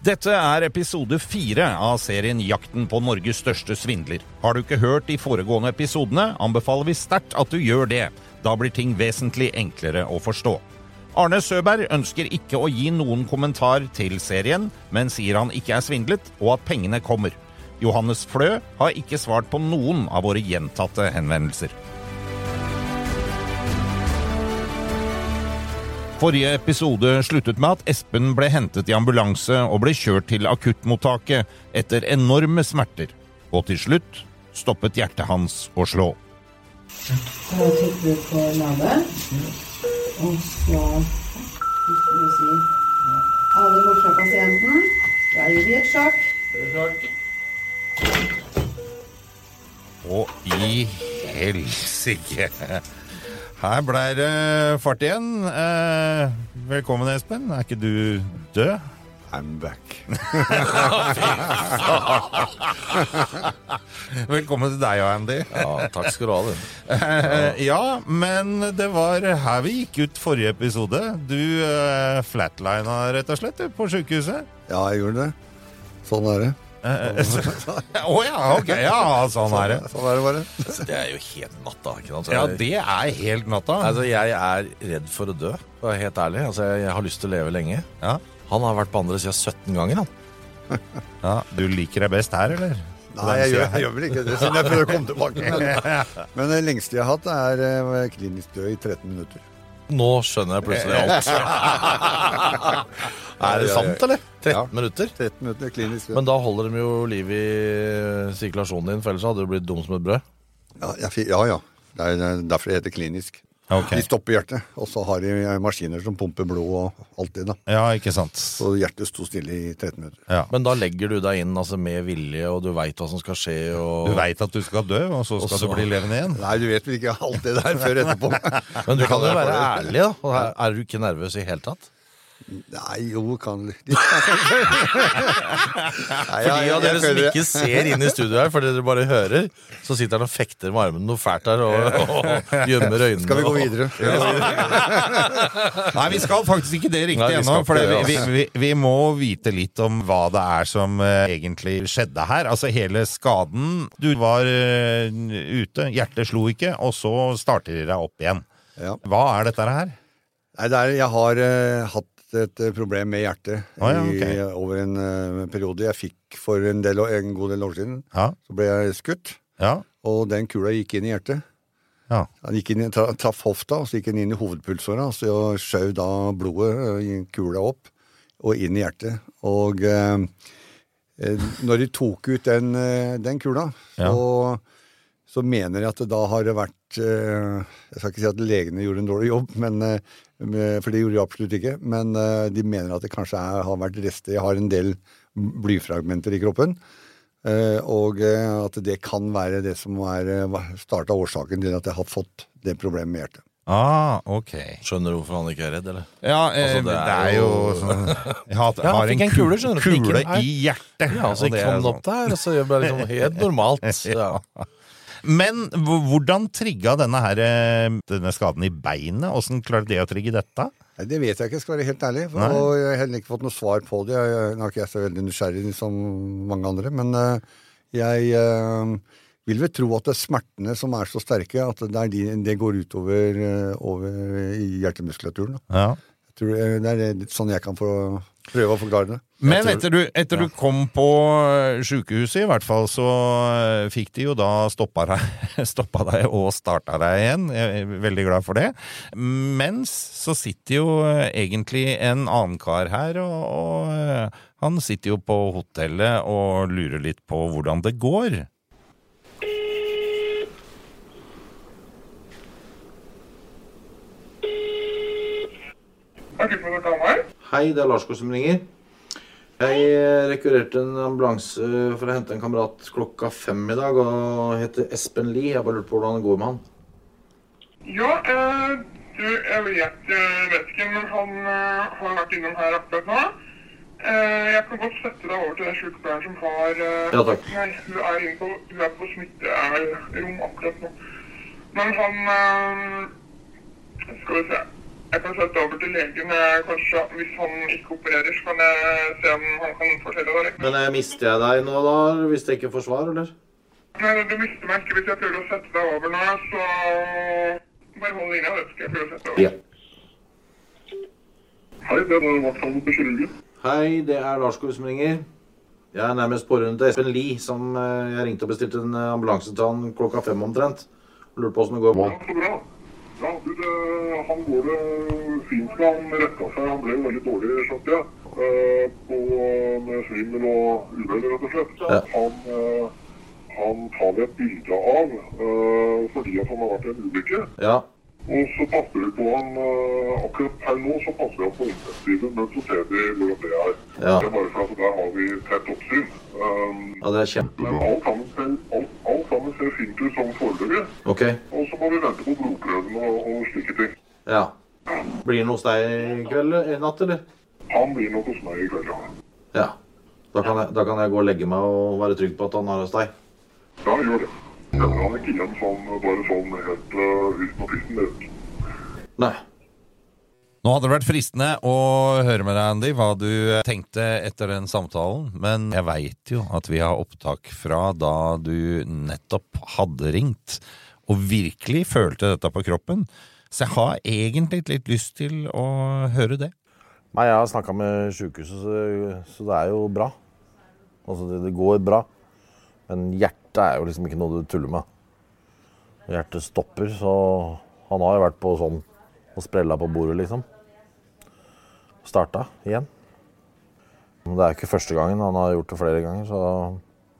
Dette er episode fire av serien Jakten på Norges største svindler. Har du ikke hørt de foregående episodene, anbefaler vi sterkt at du gjør det. Da blir ting vesentlig enklere å forstå. Arne Søberg ønsker ikke å gi noen kommentar til serien, men sier han ikke er svindlet, og at pengene kommer. Johannes Flø har ikke svart på noen av våre gjentatte henvendelser. Forrige episode sluttet med at Espen ble hentet i ambulanse og ble kjørt til akuttmottaket etter enorme smerter. Og til slutt stoppet hjertet hans å slå. Da trykker du på ladet, og så fikk du si alle pasienten. Da gir vi et sjakk. Og i helsike! Her ble det fart igjen. Eh, velkommen, Espen. Er ikke du død? I'm back. Velkommen til deg og Andy. Ja, takk skal du ha, du. Eh, ja, men det var her vi gikk ut forrige episode. Du eh, flatlina rett og slett du, på sjukehuset. Ja, jeg gjorde det. Sånn er det. Å ja, ok. Ja, sånn er det. Sånn er det bare. Det er jo helt natta. ikke sant? Så Ja, jeg, det er helt natta. altså, jeg er redd for å dø, for å være helt ærlig. Altså, jeg, jeg har lyst til å leve lenge. Ja. Han har vært på andre sida 17 ganger, han. Ja, Du liker deg best her, eller? Nei, jeg gjør, jeg gjør vel ikke det, siden jeg prøver å komme tilbake. Men, men det lengste jeg har hatt, er eh, klinisk død i 13 minutter. Nå skjønner jeg plutselig alt. er det sant, eller? 13 Ja. minutter? 13 minutter klinisk. Men da holder de jo liv i sirkulasjonen din, for ellers hadde du blitt dum som et brød. Ja, ja. ja. Det er derfor det heter klinisk. Ok. De stopper hjertet, og så har de maskiner som pumper blod og alt det. da. Ja, ikke sant. Så hjertet sto stille i 13 minutter. Ja. Men da legger du deg inn altså, med vilje, og du veit hva som skal skje. Og... Du veit at du skal dø, og så skal Også... du bli levende igjen? Nei, du vet vel ikke alt det der før etterpå. Men du kan jo være ærlig, da. Og Er du ikke nervøs i hele tatt? Nei, jo, kan litt. For de av dere som ikke ser inn i studio her, fordi dere bare hører, så sitter han og fekter med armene noe fælt her og, og gjemmer øynene. Skal vi gå videre? Nei, vi skal faktisk ikke det riktig ennå. For vi, vi, altså. vi, vi må vite litt om hva det er som eh, egentlig skjedde her. Altså hele skaden. Du var eh, ute, hjertet slo ikke, og så starter de deg opp igjen. Ja. Hva er dette her? Nei, det er, jeg har uh, hatt et eh, problem med hjertet ah, ja, i, over en uh, periode. Jeg fikk for en, del, en god del år siden. Ja, Så ble jeg skutt, ja, og den kula gikk inn i hjertet. ja. Han gikk inn, i- tra, traff hofta, og så gikk den inn i hovedpulsåra. Så jeg skjøv da blodet eh, kula opp og inn i hjertet. Og eh, eh, når de tok ut den, eh, den kula, så, så mener jeg at det da har det vært eh, Jeg skal ikke si at legene gjorde en dårlig jobb, men, eh, for det gjorde de absolutt ikke. Men eh, de mener at det kanskje er, har vært rester Jeg har en del blyfragmenter i kroppen. Eh, og eh, at det kan være det som er starta årsaken til at jeg har fått det problemet med hjertet. Ah, ok. Skjønner du hvorfor han ikke er redd, eller? Ja, eh, Altså, det, er jo sånn Jeg har, Ja, har en, en kule, kule i hjertet. Ja, så og det gikk er han sånn. opp der, og så gjør bare liksom helt normalt. Ja. Men hvordan trigga denne, her, eh, denne skaden i beinet? Åssen klarte det å trigge dette? Det vet jeg ikke, skal være helt ærlig. For, Og jeg har heller ikke fått noe svar på det. Jeg, nå er ikke jeg så veldig nysgjerrig som mange andre, men eh, jeg eh, vil vel tro at det er smertene som er så sterke, at det, de, det går utover over hjertemuskulaturen. Ja. Jeg tror det, det er sånn jeg kan få prøve å forklare det. Men tror- etter du, etter du kom på sjukehuset, i hvert fall, så eh, fikk de jo da stoppa deg, stoppa deg og starta deg igjen. Jeg er veldig glad for det. Mens så sitter jo eh, egentlig en annen kar her, og, og eh, han sitter jo på hotellet og lurer litt på hvordan det går. Hei, det er Lars som ringer. Jeg rekurrerte en ambulanse for å hente en kamerat klokka fem i dag, og heter Espen Lie. Jeg bare lurte på hvordan det går med han. Ja, eh, du, jeg vet, jeg vet ikke, men han eh, har vært innom her akkurat nå. Eh, jeg kan godt sette deg over til den sykepleieren som har eh, Ja, takk. Nei, hun er, inne på, hun er på smitterom akkurat nå. Men han eh, Skal vi se. Jeg kan sette over til legen. kanskje Hvis han ikke opererer, så kan jeg se om han kan fortelle deg. Men jeg mister jeg deg nå, da, hvis jeg ikke får svar, eller? Nei, du mister meg ikke hvis jeg prøver å sette deg over nå, så Bare hold linja, det skal jeg prøve å sette deg over. Ja. Hei, det er vaktholdet på kirurgen. Hei, det er Lars som ringer. Jeg er nærmest pårørende til Espen Lie, som eh, jeg ringte og bestilte en eh, ambulanse til han klokka fem omtrent. Lurte på åssen det går Ja. Så bra. Ja, du, det, han går det fint med. Han retta seg. Han ble jo veldig dårlig, skjønte jeg. Eh, på, med svimmel og uvel, rett og slett. Ja. Han, eh, han tar vi et bilde av eh, fordi at han har vært i en ulykke. Ja. Og så passer vi på han eh, Akkurat her nå så passer vi han på intensiven, men så ser vi hvordan det er. Ja. Det er bare for at der har vi tett oppsyn. Um, ja, det er kjempebra. men alt sammen, alt, sammen ser fint ut som foreløpig. Okay. Og så må vi vente på blodprøvene og, og slike ting. Ja. Blir han hos deg i kveld i natt, eller? Han blir nok hos meg i kveld, ja. Ja. Da kan, jeg, da kan jeg gå og legge meg og være trygg på at han er hos deg. Ja, gjør det. Jeg han ikke igjen sånn, bare sånn helt uh, uten å pisse ned. Nei. Nå hadde det vært fristende å høre med deg, Andy, hva du tenkte etter den samtalen, men jeg veit jo at vi har opptak fra da du nettopp hadde ringt og virkelig følte dette på kroppen. Så jeg har egentlig litt lyst til å høre det. Nei, jeg har snakka med sjukehuset, så, så det er jo bra. Altså, det, det går bra. Men hjertet er jo liksom ikke noe du tuller med. Hjertet stopper, så han har jo vært på sånn og sprella på bordet, liksom. Starta igjen. Men det er ikke første gangen, han har gjort det flere ganger, så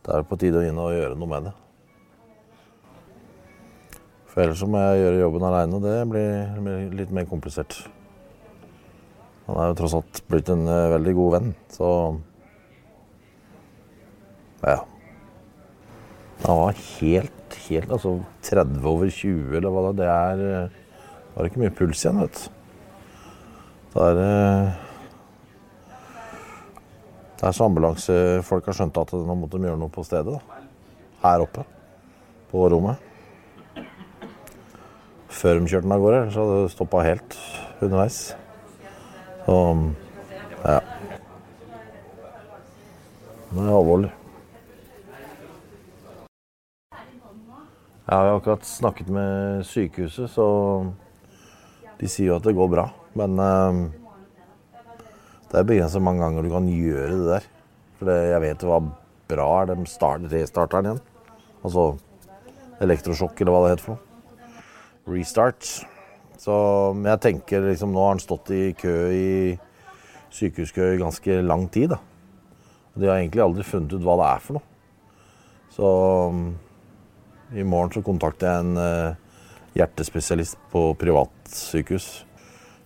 det er på tide å inn og gjøre noe med det. For ellers må jeg gjøre jobben aleine, og det blir litt mer komplisert. Han er jo tross alt blitt en eh, veldig god venn, så Ja. Han var helt, helt Altså 30 over 20, eller hva det er. Da er det ikke mye puls igjen, vet du. Da er det Det er så ambulansefolk har skjønt at nå måtte de gjøre noe på stedet. da. Her oppe på rommet. Før de kjørte den av gårde, så hadde det stoppa helt underveis. Så ja. Det er alvorlig. Jeg har akkurat snakket med sykehuset, så de sier jo at det går bra. Men eh, det er begrenset mange ganger du kan gjøre det der. For jeg vet hva bra er. De start, restarter den igjen. Altså elektrosjokk, eller hva det heter for noe. Restart. Så jeg tenker liksom Nå har han stått i kø i sykehuskø i ganske lang tid. da. Og de har egentlig aldri funnet ut hva det er for noe. Så i morgen så kontakter jeg en eh, hjertespesialist på privatsykehus.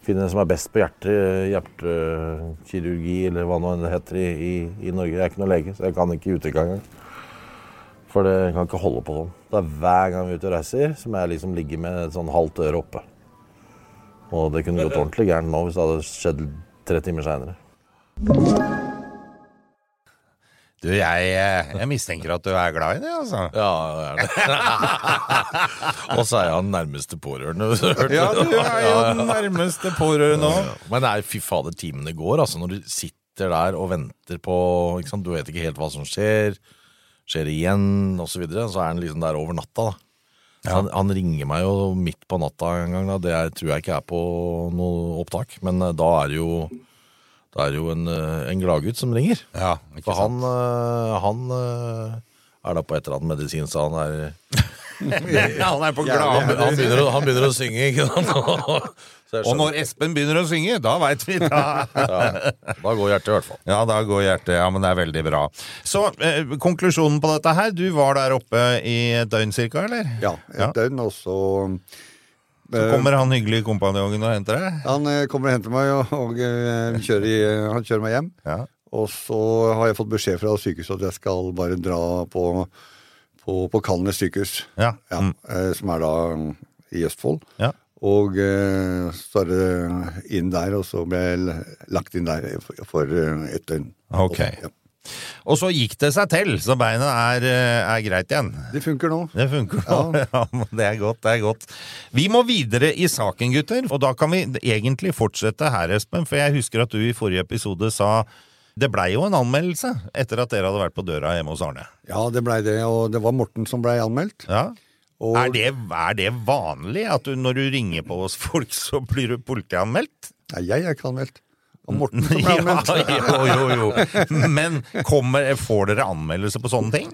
Finner den som er best på hjerte, hjertekirurgi eller hva nå enn det heter i, i, i Norge. Jeg er ikke noe lege, så jeg kan ikke uttrykke engang. For det kan ikke holde på sånn. Det er hver gang vi er ute og reiser, som jeg liksom ligger med et sånn halvt øre oppe. Og det kunne gått ordentlig gærent nå hvis det hadde skjedd tre timer seinere. Du, jeg, eh, jeg mistenker at du er glad i det, altså. Ja, det er det. og så er jeg den nærmeste pårørende. du Ja, du er jo den nærmeste pårørende òg. Men nei, fy fader, timene går. Altså, når du sitter der og venter på? Du vet ikke helt hva som skjer. Skjer igjen, og så videre. Så er han liksom der over natta. da. Ja. Han, han ringer meg jo midt på natta en gang. da. Det er, tror jeg ikke er på noe opptak. Men eh, da er det jo, da er det jo en, eh, en gladgutt som ringer. Ja, ikke For han, sant? han eh, er da på et eller annet medisin, så han er han er på han, glad han, begynner å, han begynner å synge, ikke sant? Så jeg Og skjønner. når Espen begynner å synge, da veit vi da. ja, Da går hjertet i hvert fall. Ja, da går hjertet. Ja, men det er veldig bra. Så eh, konklusjonen på dette her. Du var der oppe i et døgn cirka, eller? Ja, et Ja. døgn, og så Så kommer han hyggelige kompanjongen og henter deg? Han eh, kommer og henter meg, og, og eh, kjører i, han kjører meg hjem. Ja. Og så har jeg fått beskjed fra sykehuset at jeg skal bare dra på, på, på Kalnes sykehus. Ja. Ja, Mm. eh, Som er da i Østfold. Ja. Og eh, så er det inn der, og så ble jeg lagt inn der for, eh, et døgn. Ok. Ja. Og så gikk det seg til, så beina er, eh, er greit igjen. Det funker nå. Det funker nå. Ja. ja. det er godt, det er godt. Vi må videre i saken, gutter. Og da kan vi egentlig fortsette her, Espen. For jeg husker at du i forrige episode sa det blei jo en anmeldelse etter at dere hadde vært på døra hjemme hos Arne. Ja, det blei det, og det var Morten som blei anmeldt. Ja. Og Er, det, er det vanlig at du, når du ringer på hos folk, så blir du politianmeldt? Nei, jeg er ikke anmeldt. Og Morten som ble Ja, jo, jo, jo. Men kommer, får dere anmeldelse på sånne ting?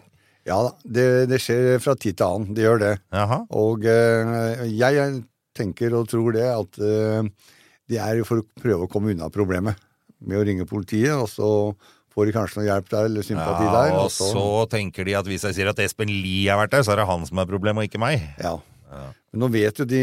Ja da, det, det skjer fra tid til annen. Det gjør det. Jaha. Og eh, jeg tenker og tror det at eh, det er for å prøve å komme unna problemet med å ringe politiet, og så får de kanskje noe hjelp der, eller sympati Ja, der. og så tenker de at hvis jeg sier at Espen Lie har vært der, så er det han som er problemet, og ikke meg. Ja. Men nå vet jo de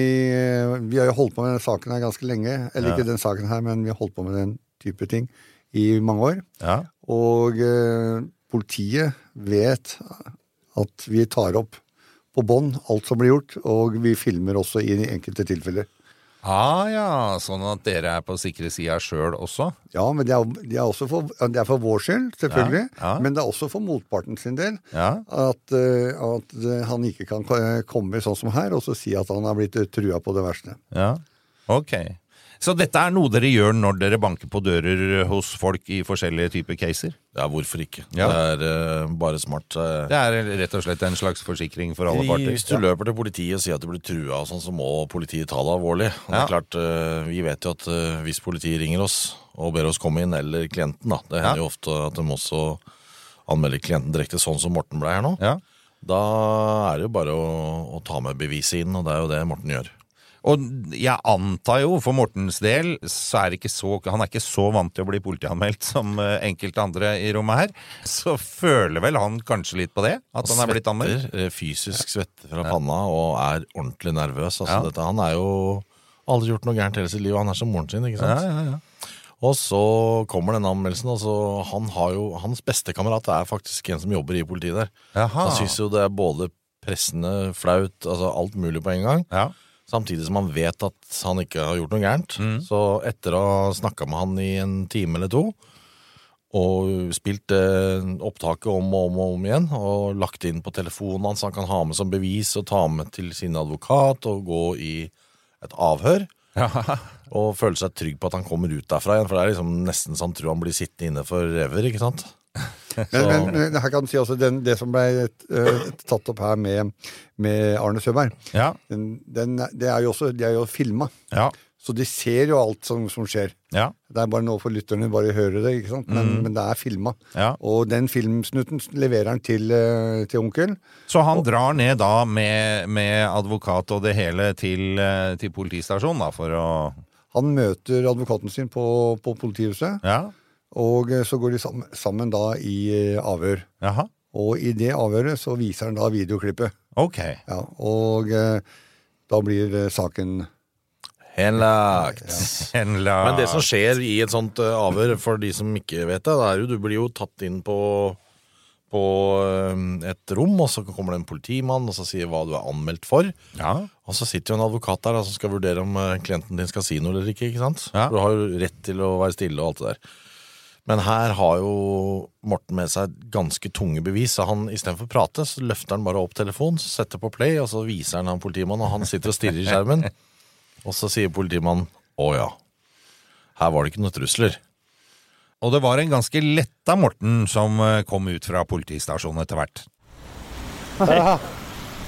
Vi har jo holdt på med denne saken her ganske lenge. Eller ikke den saken her, men vi har holdt på med den type ting i mange år. Ja. Og eh, politiet vet at vi tar opp på bånd alt som blir gjort, og vi filmer også i enkelte tilfeller. Ah, ja, sånn at dere er på sikre sida sjøl også? Ja, men det er, det er også for, det er for vår skyld, selvfølgelig. Ja, ja. Men det er også for motparten sin del. Ja. At, eh, at eh, han ikke kan ko- komme sånn som her og så si at han har blitt eh, trua på det verste. ja. Ok. Så dette er noe dere gjør når dere banker på dører hos folk i forskjellige typer caser? Ja, hvorfor ikke? Ja. Det er uh, bare smart. Uh, Det er rett og slett en slags forsikring for alle parter? Hvis du løper til politiet og sier at du blir trua, og sånn, så må politiet ta det alvorlig. Og det er klart, uh, Vi vet jo at hvis politiet ringer oss og ber oss komme inn, eller klienten da, Det hender Ja. jo ofte at de også anmelder klienten direkte, sånn som Morten ble her nå. Ja. Da er det jo bare å, å ta med beviset inn, og det er jo det Morten gjør. Og jeg antar jo, for Mortens del, så er ikke så, han er ikke så vant til å bli politianmeldt som eh, enkelte andre i rommet her. Så føler vel han kanskje litt på det? At han er blitt anmeldt? Svetter, eh, fysisk svetter fra panna og er ordentlig nervøs. Altså, Ja. dette, han er jo aldri gjort noe gærent hele sitt liv, og han er som moren sin. ikke sant? Ja, ja, ja. Og så kommer denne anmeldelsen. Altså, han har jo, hans beste kamerat er faktisk en som jobber i politiet der. Aha. Han syns jo det er både pressende, flaut, altså alt mulig på en gang. Ja. Samtidig som han vet at han ikke har gjort noe gærent. Mm. Så etter å ha snakka med han i en time eller to, og spilt eh, opptaket om og om og om igjen, og lagt inn på telefonen hans, han kan ha med som bevis og ta med til sin advokat og gå i et avhør. Og føle seg trygg på at han kommer ut derfra igjen, for det er liksom nesten så han tror han blir sittende inne for ever, ikke sant? Men, men, her kan si også den, det som ble eh, tatt opp her med, med Arne Søberg, Ja. den, den, det er jo også, de er jo filma. Ja. Så de ser jo alt som, som skjer. Ja. Det er bare noe for lytterne bare å høre det, ikke sant? Men, men det er filma. Ja. Og den filmsnutten leverer han til, eh, til onkel. Så han drar ned da med, med advokat og det hele til, eh, til politistasjonen da, for å Han møter advokaten sin på, på politihuset, Ja. Og eh, så går de sammen, sammen da i eh, avhør. Jaha. Og i det avhøret så viser han da videoklippet. Ok. Ja, og eh, da blir saken Henlagt. Henla. Men det som skjer i et sånt avhør, for de som ikke vet det, det er jo du blir jo tatt inn på, på et rom, og så kommer det en politimann og så sier hva du er anmeldt for. Og så sitter jo en advokat der som skal vurdere om klienten din skal si noe eller ikke. ikke sant? Ja. For Du har jo rett til å være stille og alt det der. Men her har jo Morten med seg ganske tunge bevis. Så han Istedenfor å prate, så løfter han bare opp telefonen, så setter på play, og så viser han han politimannen, og han sitter og stirrer i skjermen. Og så sier politimannen å ja, her var det ikke noen trusler. Og det var en ganske letta Morten som eh, kom ut fra politistasjonen etter hvert.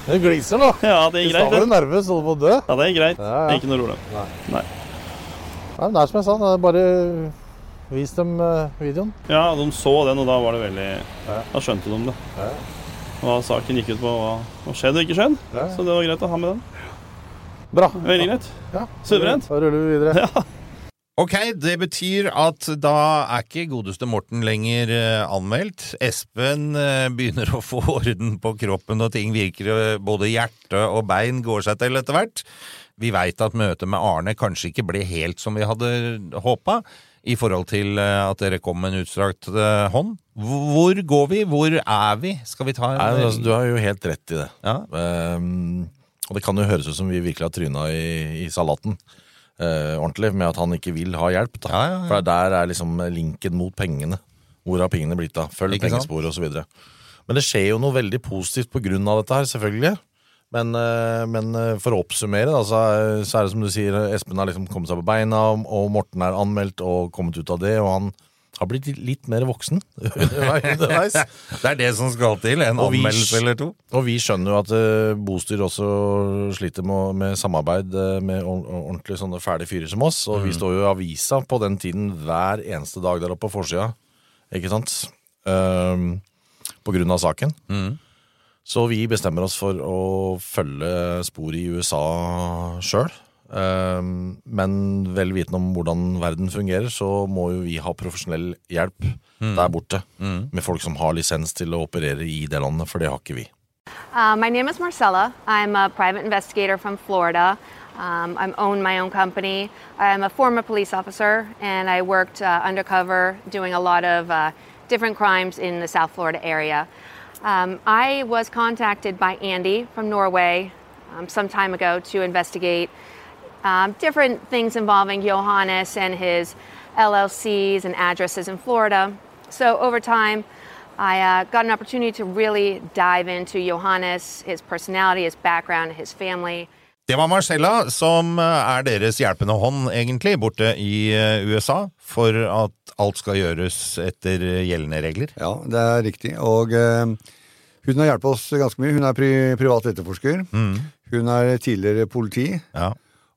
Det gliser nå. Ja, det er I greit. stad var du det. nervøs, holdt på å dø. Ja, det er greit. Ja, ja. Ikke noe problem. Nei. Nei. Nei, men det er som jeg sa, det er bare vis dem eh, videoen. Ja, de så den, og da var det veldig Da skjønte de det. Hva saken gikk ut på, hva, skjedde og ikke skjedde. Ja. Så det var greit å ha med den. Bra. Veldig greit. Ja. Suverent. Da ruller vi videre. Ja. Ok, det betyr at da er ikke godeste Morten lenger eh, anmeldt. Espen eh, begynner å få orden på kroppen, og ting virker Både hjerte og bein går seg til etter hvert. Vi veit at møtet med Arne kanskje ikke ble helt som vi hadde håpa, i forhold til eh, at dere kom med en utstrakt eh, hånd. Hvor går vi? Hvor er vi? Skal vi ta en Nei, altså, Du har jo helt rett i det. Ja. Um, og det kan jo høres ut som vi virkelig har tryna i, i salaten. Uh, ordentlig, med at han ikke vil ha hjelp. Ja, ja. For der er liksom linken mot pengene. Hvor har pengene blitt av? Følg pengesporet osv. Men det skjer jo noe veldig positivt av dette her, selvfølgelig. Men, eh, men eh, for å oppsummere, da, så, er, det som du sier, Espen har liksom kommet seg på beina, og Morten er anmeldt og kommet ut av det, og han har blitt litt mer voksen underveis. Det er det som skal til. En Og anmeldelse eller to. Og vi skjønner jo at uh, bostyr også sliter med, med samarbeid eh, med ordentlig sånne fæle fyrer som oss. Og vi står jo i avisa på den tiden hver eneste dag der oppe på forsida. Ikke sant? Um, på grunn av saken. Så vi bestemmer oss for å følge sporet i USA sjøl. men vel vitende om hvordan verden fungerer, så må jo vi ha profesjonell hjelp der borte. Med folk som har lisens til å operere i det landet, for det har ikke vi. Uh, my name is Marcella. I'm a private investigator from Florida. Um, I own my own company. I'm a former police officer, and I worked uh, undercover doing a lot of uh, different crimes in the South Florida area. Um, I was contacted by Andy from Norway um, some time ago to investigate um, different things involving Johannes and his LLCs and addresses in Florida. So over time, I uh, got an opportunity to really dive into Johannes, his personality, his background, his family. Det var Marcella, som eh, er deres hjelpende hånd, egentlig, borte i eh, USA, for at alt skal gjøres etter gjeldende regler. Ja, det er riktig. Og eh, hun har hjulpet oss ganske mye. Hun er pri privat etterforsker. Hun er tidligere politi. Ja.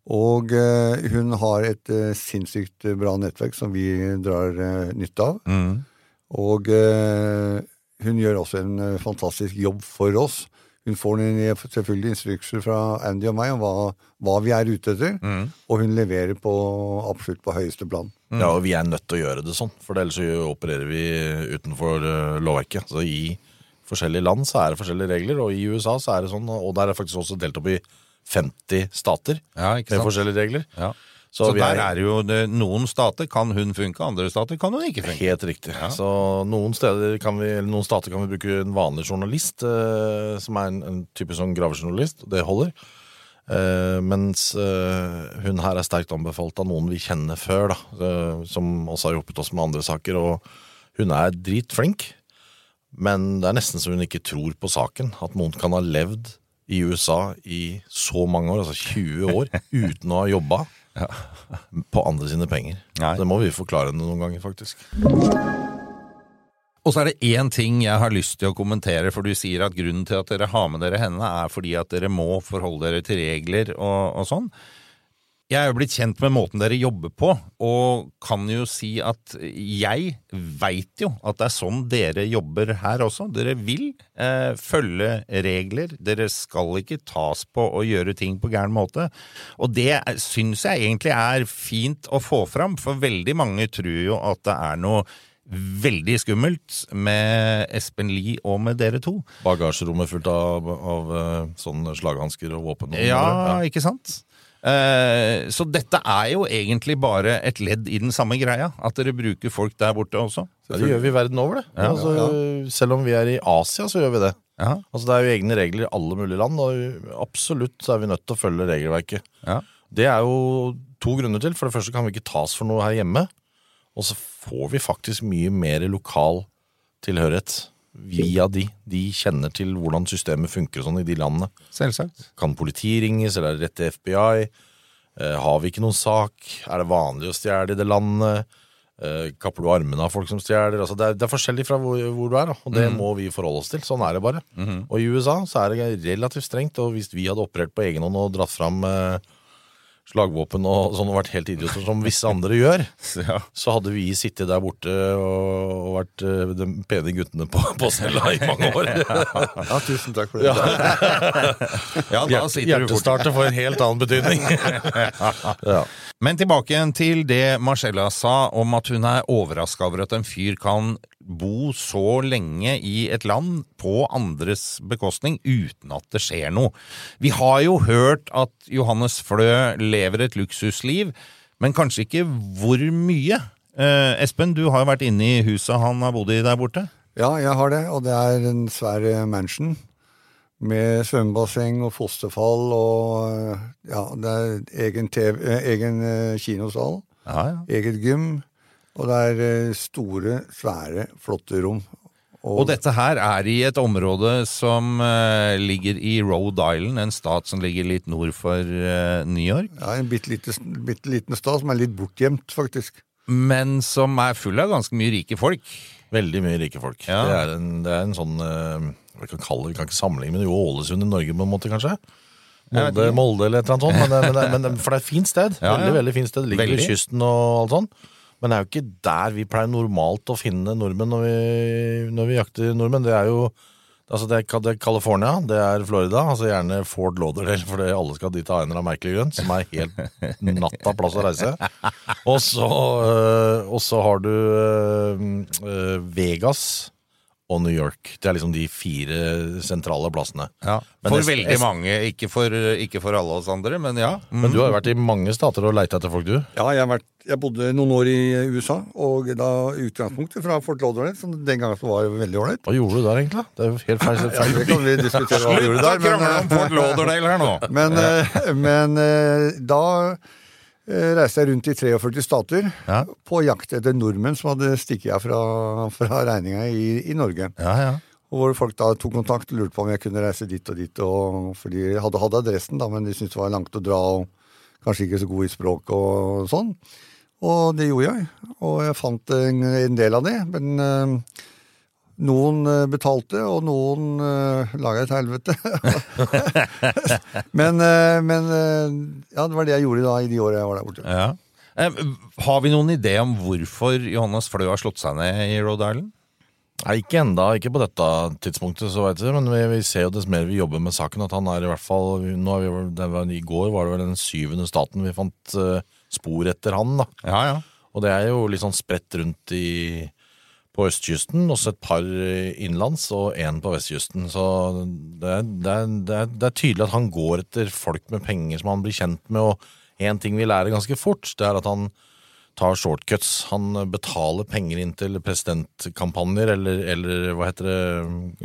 Og eh, hun har et eh, sinnssykt bra nettverk som vi drar eh, nytte av. Og eh, hun gjør også en eh, fantastisk jobb for oss. Hun får en, selvfølgelig instrukser fra Andy og meg om hva, hva vi er ute etter, og hun leverer på absolutt på høyeste plan. Ja, og vi er nødt til å gjøre det sånn, for ellers så opererer vi utenfor eh, lovverket. Så i forskjellige land så er det forskjellige regler, og i USA så er det sånn, og der er det faktisk også delt opp i 50 stater Ja, ikke med forskjellige regler. Ja. Så, Så, der er jo det, Noen stater kan hun funke, andre stater kan hun ikke funke. Helt riktig. Så noen, kan vi, eller noen stater kan vi bruke en vanlig journalist, eh, som er en, en type sånn gravejournalist. Det holder. Eh, mens eh, hun her er sterkt anbefalt av noen vi kjenner før, da, eh, som også har hjulpet oss med andre saker. Og hun er dritflink, men det er nesten så hun ikke tror på saken. At noen kan ha levd i USA i så mange år, altså 20 år, uten å ha jobba på andre sine penger. Det må vi forklare henne noen ganger, faktisk. Og så er det én ting jeg har lyst til å kommentere, for du sier at grunnen til at dere har med dere henne, er fordi at dere må forholde dere til regler og, og sånn. Jeg er jo blitt kjent med måten dere jobber på, og kan jo si at jeg veit jo at det er sånn dere jobber her også. Dere vil eh, følge regler, dere skal ikke tas på å gjøre ting på gæren måte. Og det syns jeg egentlig er fint å få fram, for veldig mange tror jo at det er noe veldig skummelt med Espen Lie og med dere to. Bagasjerommet fullt av, av eh, sånne slaghansker og våpen. og Ja, sånn, ikke sant? Eh, så dette er jo egentlig bare et ledd i den samme greia. At dere bruker folk der borte også. Ja, det gjør vi verden over, det. Ja. altså, Selv om vi er i Asia, så gjør vi det. Ja. Altså, det er jo egne regler i alle mulige land, og absolutt så er vi nødt til å følge regelverket. Ja. Det er jo to grunner til. For det første kan vi ikke tas for noe her hjemme. Og så får vi faktisk mye mer lokal tilhørighet via de. De kjenner til hvordan systemet funker sånn i de landene. Selvsagt. Kan politiet ringes, eller er det rett til FBI? Eh, har vi ikke noen sak? Er det vanlig å stjele i det landet? Eh, kapper du armene av folk som stjeler? Altså, det, er, det er forskjellig fra hvor, hvor du er, da. og det mm. må vi forholde oss til. Sånn er det bare. Mhm. Og i USA så er det relativt strengt, og hvis vi hadde operert på egen hånd og dratt fram eh, slagvåpen og sånn og vært helt idioter som visse andre gjør, så hadde vi sittet der borte og, og vært eh, de pene guttene på, på cella i mange år. Ja, tusen takk for det. Ja, fort. Hjertestarter får en helt annen betydning. ja. Men tilbake igjen til det Marcella sa om at hun er overraska over at en fyr kan bo så lenge i et land på andres bekostning uten at det skjer noe. Vi har jo hørt at Johannes Flø lever et luksusliv, men kanskje ikke hvor mye. Eh, Espen, du har jo vært inne i huset han har bodd i der borte. Ja, jeg har det, og det er en svær eh, mansion med svømmebasseng og fosterfall og eh, ja, det er egen, TV, eh, egen kinosal, Ja, ja. eget gym, og det er eh, store, svære, flotte rom. Og dette her er i et område som uh, ligger i Rhode Island, en stat som ligger litt nord for uh, New York. Ja, En bitte, lite, bitte liten stat som er litt bortgjemt, faktisk. Men som er full av ganske mye rike folk. Veldig mye rike folk. Ja. Det, er en, det er en sånn uh, Vi kan kalle det, vi kan ikke sammenligne med jo Ålesund i Norge, på en måte, kanskje? Molde. Molde eller et eller annet sånt. Men, det- men, men, for det er et fint sted. Ja, veldig, ja. veldig fint sted. Ligger ved kysten og alt sånn. Men det er jo ikke der vi pleier normalt å finne nordmenn når vi, når vi jakter nordmenn. Det er jo Altså det er, California, det er Florida, altså gjerne Ford Lauderdale, for det- alle skal dit av en eller annen merkelig grunn, som er helt natta plass å reise. Og så, øh, har du øh, øh, Vegas og New York. Det er liksom de fire sentrale plassene. Ja, Men for es- veldig mange, ikke for, ikke for alle oss andre, men ja. Men du har jo vært i mange stater og leita etter folk, du? Ja, jeg, har vært, jeg bodde noen år i USA, og da utgangspunktet fra Fort Lauderdale, som den gangen var veldig ålreit. Hva gjorde du der, egentlig? Det er jo helt feil. Ja, det kan vi diskutere hva vi gjorde der. Nå. Men, eh, men eh, da reiste jeg rundt i 43 stater på jakt etter nordmenn som hadde stikket av fra, fra regninga i, i Norge. Ja, ja. Og hvor folk da tok kontakt og lurte på om jeg kunne reise dit og dit. Og, for de hadde hatt adressen, da, men de syntes det var langt å dra og kanskje ikke så god i språk og sånn. Og det gjorde jeg. Og jeg fant en, en del av det. Men eh, noen eh, betalte, og noen uh, laga et helvete. men eh, men ja, det var det jeg gjorde da i de åra jeg var der borte. Ja. Eh, Har vi noen idé om hvorfor Johannes Flø har slått seg ned i Rhode Island? Nei, ikke enda, ikke på dette tidspunktet, så vet du, men vi, vi ser jo dess mer vi jobber med saken, at han er i hvert fall vi, det var, I går var det vel den syvende staten vi fant uh, spor etter han, da. Ja, ja. Og det er jo litt sånn spredt rundt i på østkysten, også et par innenlands og én på vestkysten. Så det er, det, er, det, er, tydelig at han går etter folk med penger som han blir kjent med, og én ting vi lærer ganske fort, det er at han tar shortcuts. Han betaler penger inn til presidentkampanjer, eller, eller hva heter det,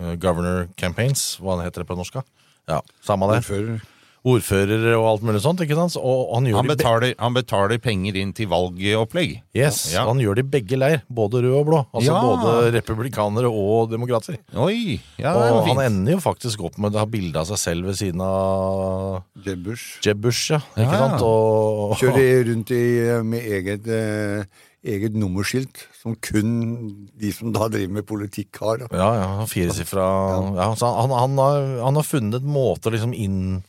eh, governor campaigns, hva heter det på norsk? Ja, samme det. Ordfører. Ordfører og alt mulig sånt, ikke sant? Og han gjør Han betaler, han betaler penger inn til valgopplegg. Yes, Ja. Han gjør det i begge leir, både rød og blå. Altså Ja. både republikanere og demokrater. Oi, ja, det og fint. han ender jo faktisk opp med å ha bilde av seg selv ved siden av Jeb Bush. Jeb Bush, ja. Ikke Ja. sant? Og, Kjører rundt i, med eget, eh, eget nummerskilt, som kun de som da driver med politikk har. Da. Ja, ja, firesifra ja. så han, han, har, han har funnet en måte å liksom inn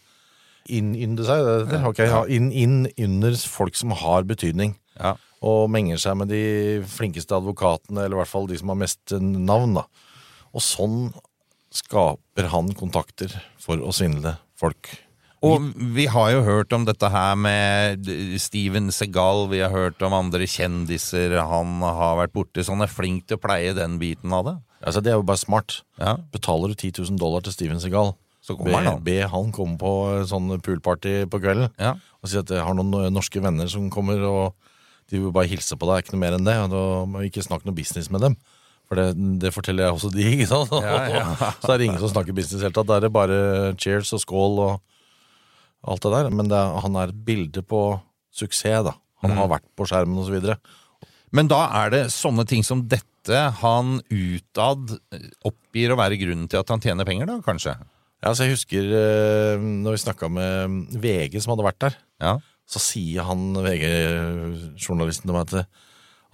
innynde seg det, det, ok, ja, inn, inn under folk som har betydning. Og menger seg med de flinkeste advokatene, eller i hvert fall de som har mest navn. da. Og sånn skaper han kontakter for å svindle folk. Og vi har jo hørt om dette her med Steven Segal, vi har hørt om andre kjendiser han har vært borti, så han er flink til å pleie den biten av det. Altså, det er jo bare smart. Betaler du 10 000 dollar til Steven Segal, Så kommer han, Be, be han komme på sånn poolparty på kvelden. Og si at jeg har noen eh, norske venner som kommer, og de vil bare hilse på deg. Ikke noe mer enn det. Og da må vi ikke snakke noe business med dem. For det, det forteller jeg også de, ikke sant? Ja, ja. så er det ingen som snakker business i det hele tatt. Da er det bare cheers og skål og alt det der. Men det, er- han er et bilde på suksess, da. Han har vært på skjermen og så videre. Men da er det sånne ting som dette han utad oppgir å være grunnen til at han tjener penger, da, kanskje? Ja, så jeg husker eh, når vi snakka med VG som hadde vært der, så sier han VG-journalisten til meg at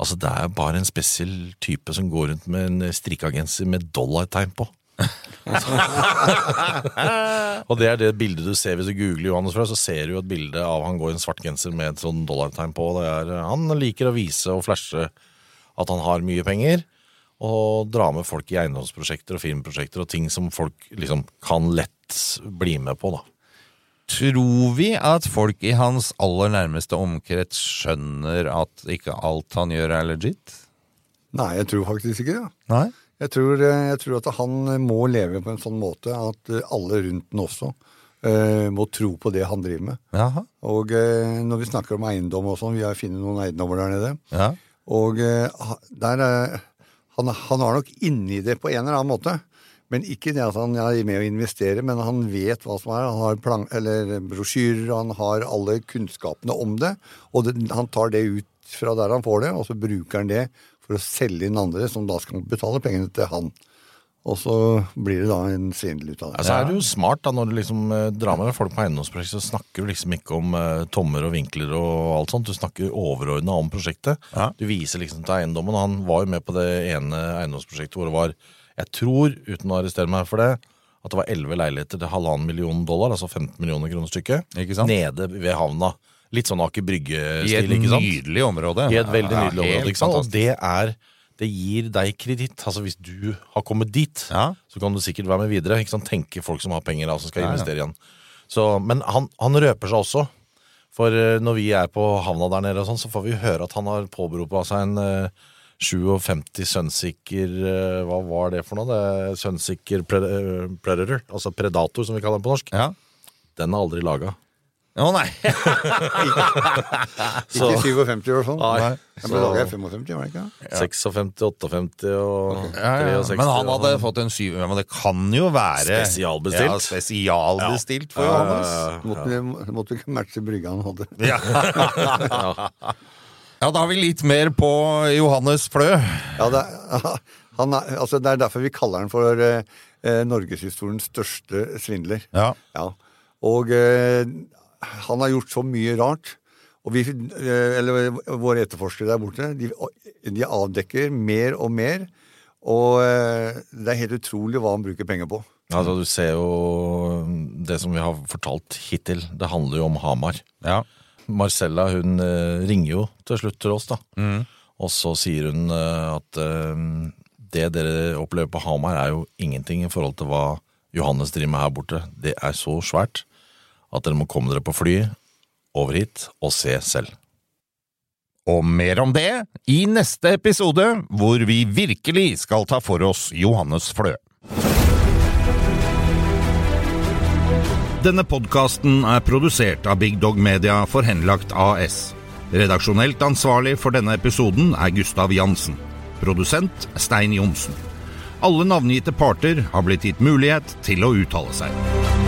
altså, det er bare en spesiell type som går rundt med en strikkeagenser med dollartegn på. og det er det bildet du ser hvis du googler Johannes fra så ser du jo et bilde av han går i en svart genser med et sånn dollartegn på. Det er, han liker å vise og flashe at han har mye penger, og dra med folk i eiendomsprosjekter og filmprosjekter og ting som folk liksom kan lett bli med på, da. Tror vi at folk i hans aller nærmeste omkrets skjønner at ikke alt han gjør er legit? Nei, jeg tror faktisk ikke det. Nei? Jeg tror, eh, jeg tror at han må leve på en sånn måte at eh, alle rundt den også eh, må tro på det han driver med. Jaha. Og eh, når vi snakker om eiendom og sånn, vi har funnet noen eiendommer der nede. Ja. Og eh, der er han, han var nok inni det på en eller annen måte. Men ikke det at han er med å investere, men han vet hva som er. Han har plan, eller brosjyrer, han har alle kunnskapene om det. Og det, han tar det ut fra der han får det, og så bruker han det for å selge inn andre, som da skal betale pengene til han. Og så blir det da en svindel ut av det. Ja, så er det jo smart da, når du liksom eh, drar med folk på eiendomsprosjekt, så snakker du liksom ikke om eh, tommer og vinkler og alt sånt. Du snakker overordna om prosjektet. Du viser liksom til eiendommen. Han var jo med på det ene eiendomsprosjektet hvor det var, jeg tror, uten å arrestere meg for det, at det var elleve leiligheter til halvannen million dollar, altså 15 millioner kroner stykket, nede ved havna. Litt sånn Aker Brygge-stil, I et ikke sant? nydelig område. I et veldig Ja, nydelig område, ikke sant? Og det er det gir deg kreditt. Altså Hvis du har kommet dit, så kan du sikkert være med videre. Ikke sant? Tenke folk som har penger Altså som skal Ja, ja. investere igjen. Så, men han, han røper seg også. For eh, når vi er på havna der nede, og sånn, så får vi høre at han har påberopa seg en eh, 57 sønnsikker eh, Hva var det for noe? Det er Sønnsikker pre eh, predator. Altså predator, som vi kaller den på norsk. Den er aldri laga. Å nei! Ikke 57 i hvert fall. Nei. Den ble laget i 55, var det ikke? 56, 58 og Ja, ja. 63. Men han hadde og- fått en syv... Men det kan jo være Spesialbestilt. Ja, spesialbestilt for Ja. Johannes. Måtte, vi- måtte ikke matche brygga han hadde. Ja. ja, da har vi litt mer på Johannes Flø. Ja, det, er, han er, altså det er derfor vi kaller han for eh, eh, norgeshistoriens største svindler. Ja. Og eh, han har gjort så mye rart. Og vi, eh, eller våre etterforskere der borte, de, de avdekker mer og mer. Og eh, det er helt utrolig hva han bruker penger på. Altså, du ser jo det som vi har fortalt hittil. Det handler jo om Hamar. Marcella hun eh, ringer jo til slutt til oss, da. Og så sier hun at det dere opplever på Hamar, er jo ingenting i forhold til hva Johannes driver med her borte. Det er så svært at dere må komme dere på fly over hit og se selv. Og mer om det i neste episode, hvor vi virkelig skal ta for oss Johannes Flø. Denne podkasten er produsert av Big Dog Media for Henlagt AS. Redaksjonelt ansvarlig for denne episoden er Gustav Jansen. Produsent Stein Johnsen. Alle navngitte parter har blitt gitt mulighet til å uttale seg.